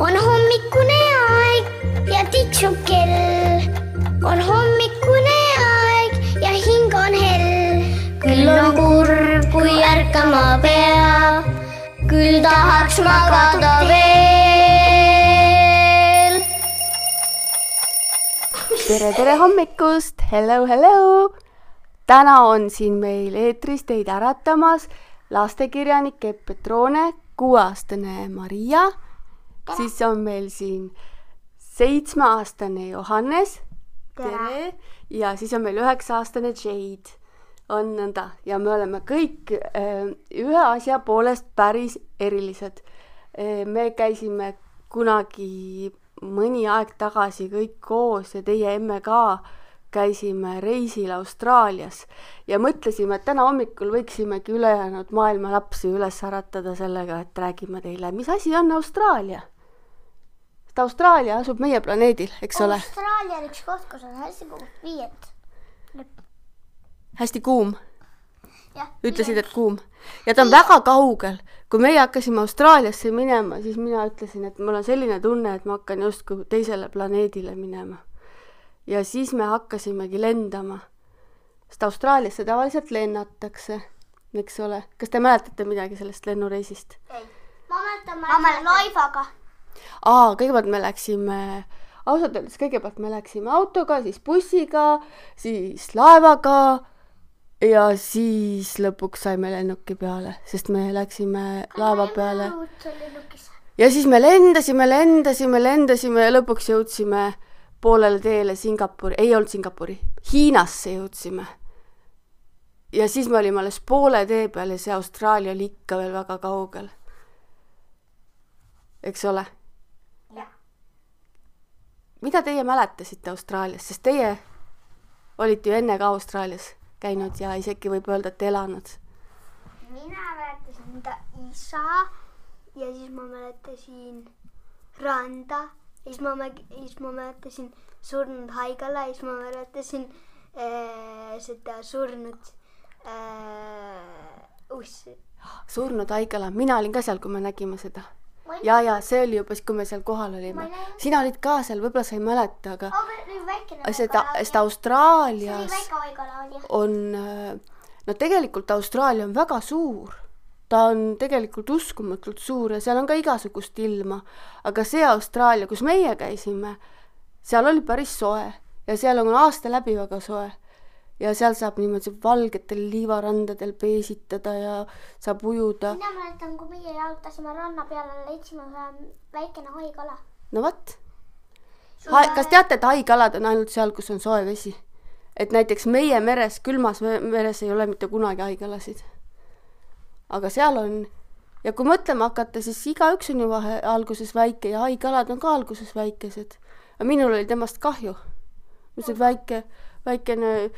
on hommikune aeg ja tiksub kell. on hommikune aeg ja hing on hell. küll on kurb, kui ärkama peab, küll tahaks magada veel. tere, tere hommikust, hello, hello! täna on siin meil eetris teid äratamas lastekirjanik Epp Petrone, kuueaastane Maria, siis on meil siin seitsmeaastane Johannes, tere, ja siis on meil üheksa-aastane Jade. on nõnda ja me oleme kõik äh, ühe asja poolest päris erilised äh,. me käisime kunagi mõni aeg tagasi kõik koos ja teie emme ka käisime reisil Austraalias ja mõtlesime, et täna hommikul võiksimegi ülejäänud maailma lapsi üles äratada sellega, et räägime teile, mis asi on Austraalia. Sest Austraalia asub meie planeedil, eks ole. Austraalia on üks koht, kus on hästi kuum viiend. hästi kuum. ütlesid, et kuum. ja ta on väga kaugel. kui meie hakkasime Austraaliasse minema, siis mina ütlesin, et mul on selline tunne, et ma hakkan justkui teisele planeedile minema ja siis me hakkasimegi lendama. sest Austraaliasse tavaliselt lennatakse, eks ole. kas te mäletate midagi sellest lennureisist? ei, ma mäletan, ma mäletan laivaga. Aa, kõigepealt me läksime, ausalt öeldes kõigepealt me läksime autoga, siis bussiga, siis laevaga ja siis lõpuks saime lennuki peale, sest me läksime laeva peale. ja siis me lendasime, lendasime, lendasime ja lõpuks jõudsime poolele teele Singapuri, ei olnud Singapuri, Hiinasse jõudsime. ja siis me olime alles poole tee peal ja see Austraalia oli ikka veel väga kaugel. eks ole? Mida teie mäletasite Austraaliast, sest teie olite ju enne ka Austraalias käinud ja isegi võib öelda, et elanud. mina mäletasin enda isa ja siis ma mäletasin randa ja siis ma, siis ma mäletasin surnud haigla ja siis ma mäletasin äh, seda surnud äh, ussi. surnud haigla, mina olin ka seal, kui me nägime seda. Ja, ja see oli juba siis, kui me seal kohal olime. sina olid ka seal, võib-olla sa ei mäleta, aga seda, seda Austraalias on, no tegelikult Austraalia on väga suur ta on tegelikult uskumatult suur ja seal on ka igasugust ilma. aga see Austraalia, kus meie käisime, seal oli päris soe ja seal on aasta läbi väga soe. Ja seal saab niimoodi valgetel liivarandadel peesitada ja saab ujuda. mina mäletan, kui meie jalutasime ranna peale, leidsime ühe väikene haikala. no vot kas teate, et haikalad on ainult seal, kus on soe vesi? et näiteks meie meres, külmas meres ei ole mitte kunagi haikalasid aga seal on ja kui mõtlema hakata, siis igaüks on ju vahe alguses väike ja haikalad on ka alguses väikesed. aga minul oli temast kahju. see väike, väikene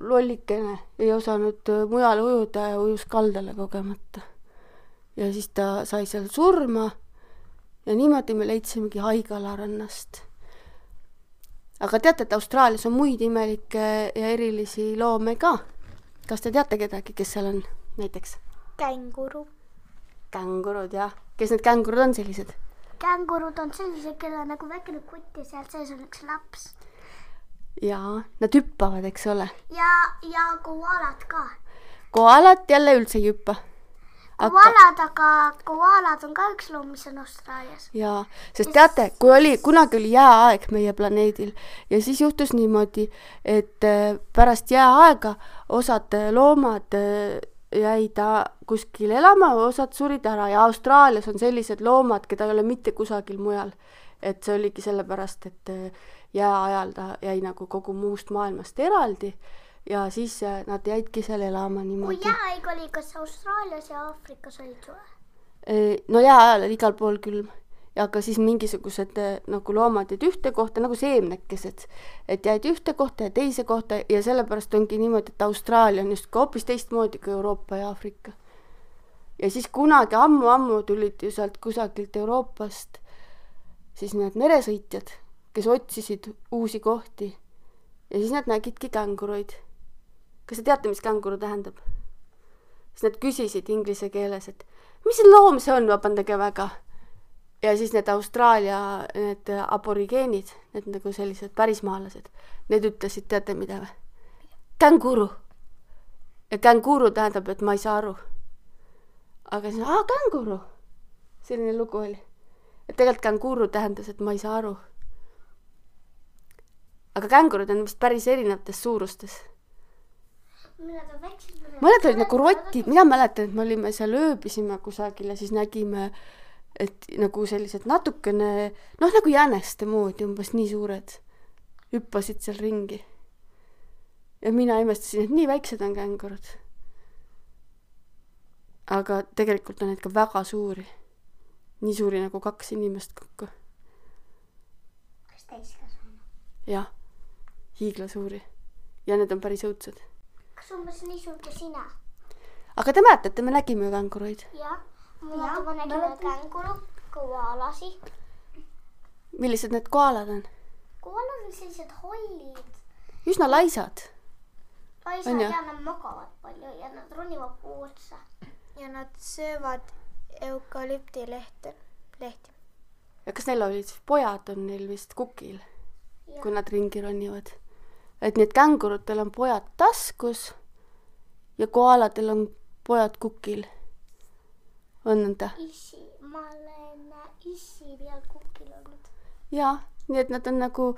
lollikene ei osanud mujale ujuda ja ujus kaldale kogemata. ja siis ta sai seal surma ja niimoodi me leidsimegi haigala rannast. aga teate, et Austraalias on muid imelikke ja erilisi loome ka? kas te teate kedagi, kes seal on näiteks? känguru. kängurud jah, kes need kängurud on sellised? kängurud on sellised, kellel on nagu väikene kutt ja seal sees on üks laps. Jaa, nad hüppavad, eks ole. ja, ja koaalad ka. koaalat jälle üldse ei hüppa koaalad aga..., koaalad on ka üks loom, mis on Austraalias. jaa, sest teate, kui oli, kunagi oli jääaeg meie planeedil ja siis juhtus niimoodi, et äh, pärast jääaega osad loomad äh, jäi ta kuskil elama, osad surid ära ja Austraalias on sellised loomad, keda ei ole mitte kusagil mujal. et see oligi sellepärast, et äh, jääajal ta jäi nagu kogu muust maailmast eraldi ja siis äh, nad jäidki seal elama niimoodi. kui jääaeg oli, kas Austraalias ja Aafrikas olid suve? Äh, no jääajal oli igal pool külm ja ka siis mingisugused eh, nagu loomad jäid ühte kohta nagu seemnekesed, et jäid ühte kohta ja teise kohta ja sellepärast ongi niimoodi, et Austraalia on justkui hoopis teistmoodi kui Euroopa ja Aafrika. ja siis kunagi ammu-ammu tulid ju sealt kusagilt Euroopast siis need meresõitjad, kes otsisid uusi kohti ja siis nad nägidki känguruid. kas te teate, mis känguru tähendab? siis nad küsisid inglise keeles, et mis loom see on, vabandage väga ja siis need Austraalia, need aborigeenid, need nagu sellised pärismaalased, need ütlesid, teate mida või? känguru. ja känguru tähendab, et ma ei saa aru. aga siis, aa, känguru. selline lugu oli. et tegelikult känguru tähendas, et ma ei saa aru. aga kängurud on vist päris erinevates suurustes mõned olid nagu rotid, mina mäletan, et me olime seal ööbisime kusagil ja siis nägime, et nagu sellised natukene noh, nagu jäneste moodi, umbes nii suured, hüppasid seal ringi. ja mina imestasin, et nii väiksed on kängurud. aga tegelikult on neid ka väga suuri. nii suuri nagu kaks inimest kokku. kas täiskasvanu? jah, hiiglasuuri. ja need on päris õudsed kas umbes nii suur kui sina? aga te mäletate, me nägime ju känguruid. jah, ma ma nägin känguru, koalasi. millised need koalad on? koalad on sellised hallid, üsna laisad. laisad ja nad magavad palju ja nad ronivad puu otsa. ja nad söövad eukalüptilehte, lehti. ja kas neil olid siis pojad on neil vist kukil, Ja. kui nad ringi ronivad? et need kängurutel on pojad taskus ja koaladel on pojad kukil. On nõnda? issi, ma olen issi peal kukil olnud. jaa, nii et nad on nagu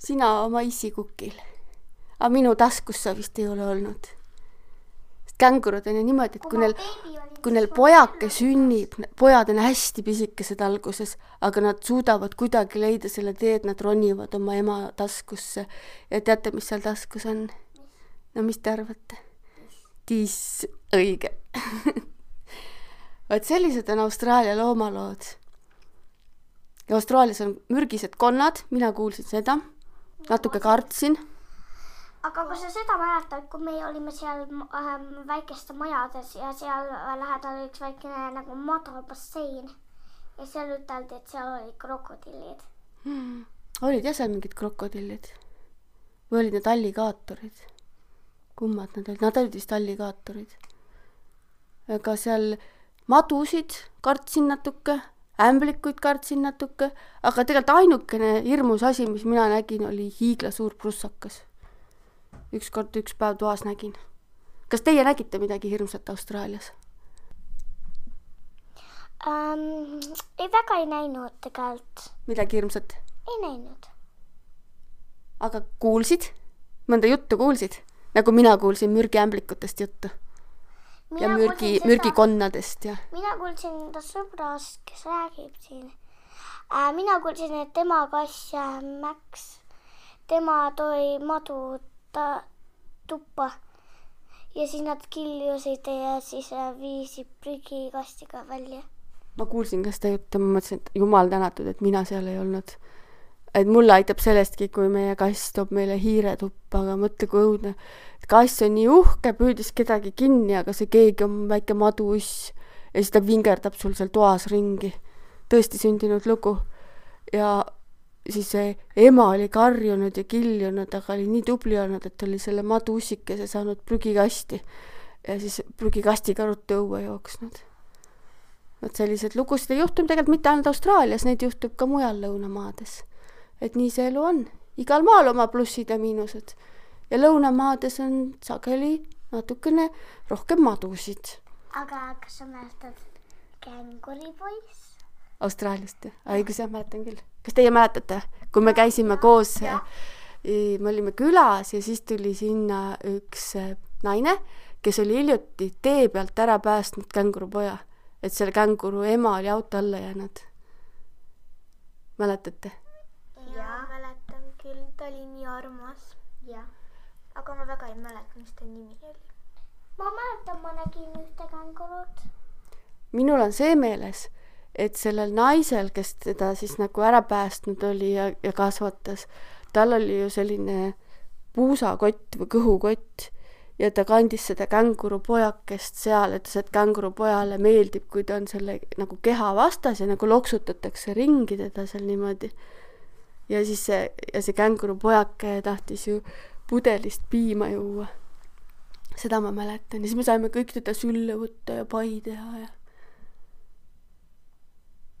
sina oma issi kukil. aga minu taskus sa vist ei ole olnud. sest kängurud on ju niimoodi, et kui neil, kui neil pojake sünnib, pojad on hästi pisikesed alguses, aga nad suudavad kuidagi leida selle tee, et nad ronivad oma ema taskusse. ja teate, mis seal taskus on? no mis te arvate? tiss, õige vot sellised on Austraalia loomalood. ja Austraalias on mürgised konnad, mina kuulsin seda, natuke kartsin aga kas sa seda mäletad, kui meie olime seal ähm, väikeste majades ja seal lähedal oli üks väikene nagu madal bassein ja seal üteldi, et seal olid krokodillid. hmm. olid jah seal mingid krokodillid või olid need alligaatorid? kummad nad olid, nad olid vist alligaatorid. aga seal madusid kartsin natuke, ämblikuid kartsin natuke, aga tegelikult ainukene hirmus asi, mis mina nägin, oli hiiglasuur prussakas. ükskord üks päev toas nägin. kas teie nägite midagi hirmsat Austraalias? ähm, ei, väga ei näinud tegelikult, midagi hirmsat? ei näinud. aga kuulsid? mõnda juttu kuulsid? nagu mina kuulsin mürgiämblikutest juttu ja mürgi, mürgikonnadest ja mina kuulsin enda sõbrast, kes räägib siin äh,. mina kuulsin, et tema kass äh, Max, tema tõi madu ta tuppa ja siis nad killusid ja siis äh, viisid prügikastiga välja. ma kuulsin ka seda juttu, ma mõtlesin, et jumal tänatud, et mina seal ei olnud. Et mulle aitab sellestki, kui meie kass toob meile hiire tuppa, aga mõtle, kui õudne. kass on nii uhke, püüdis kedagi kinni, aga see keegi on väike maduuss ja siis ta vingerdab sul seal toas ringi. tõesti sündinud lugu. ja siis see ema oli karjunud ja kiljunud, aga oli nii tubli olnud, et oli selle maduussikese saanud prügikasti ja siis prügikastiga ruttu õue jooksnud vot selliseid lugusid ei juhtu tegelikult mitte ainult Austraalias, neid juhtub ka mujal lõunamaades. Et nii see elu on, igal maal oma plussid ja miinused. ja lõunamaades on sageli natukene rohkem madusid. aga kas sa mäletad känguripoiss? Austraaliast jah, õigus jah, mäletan küll. kas teie mäletate, kui me käisime koos, me olime külas ja siis tuli sinna üks eh, naine, kes oli hiljuti tee pealt ära päästnud kängurupoja, et selle känguru ema oli auto alla jäänud. mäletate? küll, ta oli nii armas. jah. aga ma väga ei mäleta, mis ta nimi oli. ma mäletan, ma nägin ühte kängurut. minul on see meeles, et sellel naisel, kes teda siis nagu ära päästnud oli ja, ja kasvatas, tal oli ju selline puusakott või kõhukott ja ta kandis seda kängurupojakest seal, ütles, et kängurupojale meeldib, kui ta on selle nagu keha vastas ja nagu loksutatakse ringi teda seal niimoodi. Ja siis see, ja see kängurupojake tahtis ju pudelist piima juua. seda ma mäletan ja siis me saime kõik teda sülle võtta ja pai teha ja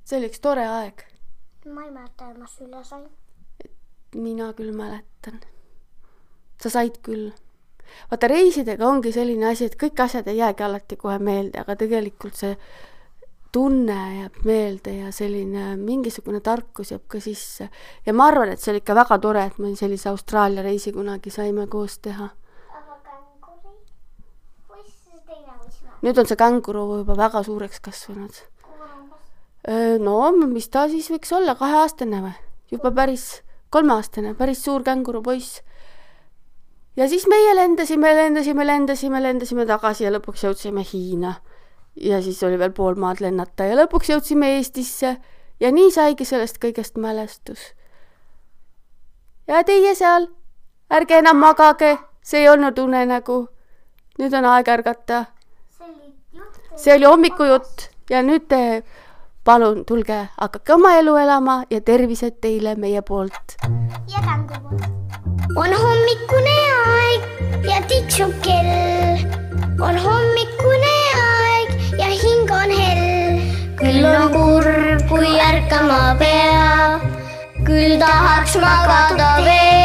see oli üks tore aeg. ma ei mäleta, et ma sülle sain. mina küll mäletan. sa said küll. vaata, reisidega ongi selline asi, et kõik asjad ei jäägi alati kohe meelde, aga tegelikult see tunne jääb meelde ja selline mingisugune tarkus jääb ka sisse. ja ma arvan, et see oli ikka väga tore, et me sellise Austraalia reisi kunagi saime koos teha. aga känguri? või siis teine võistlus? nüüd on see känguru juba väga suureks kasvanud. no mis ta siis võiks olla, kaheaastane või? juba päris, kolmeaastane, päris suur kängurupoiss. ja siis meie lendasime, lendasime, lendasime, lendasime tagasi ja lõpuks jõudsime Hiina ja siis oli veel pool maad lennata ja lõpuks jõudsime Eestisse ja nii saigi sellest kõigest mälestus. ja teie seal, ärge enam magage, see ei olnud unenägu. nüüd on aeg ärgata. see oli hommikujutt ja nüüd te palun tulge, hakake oma elu elama ja tervised teile meie poolt. ja kängur poolt. on hommikune aeg ja tiksub kell. Kurb, kui ärkama pea. küll tahaks magada veel.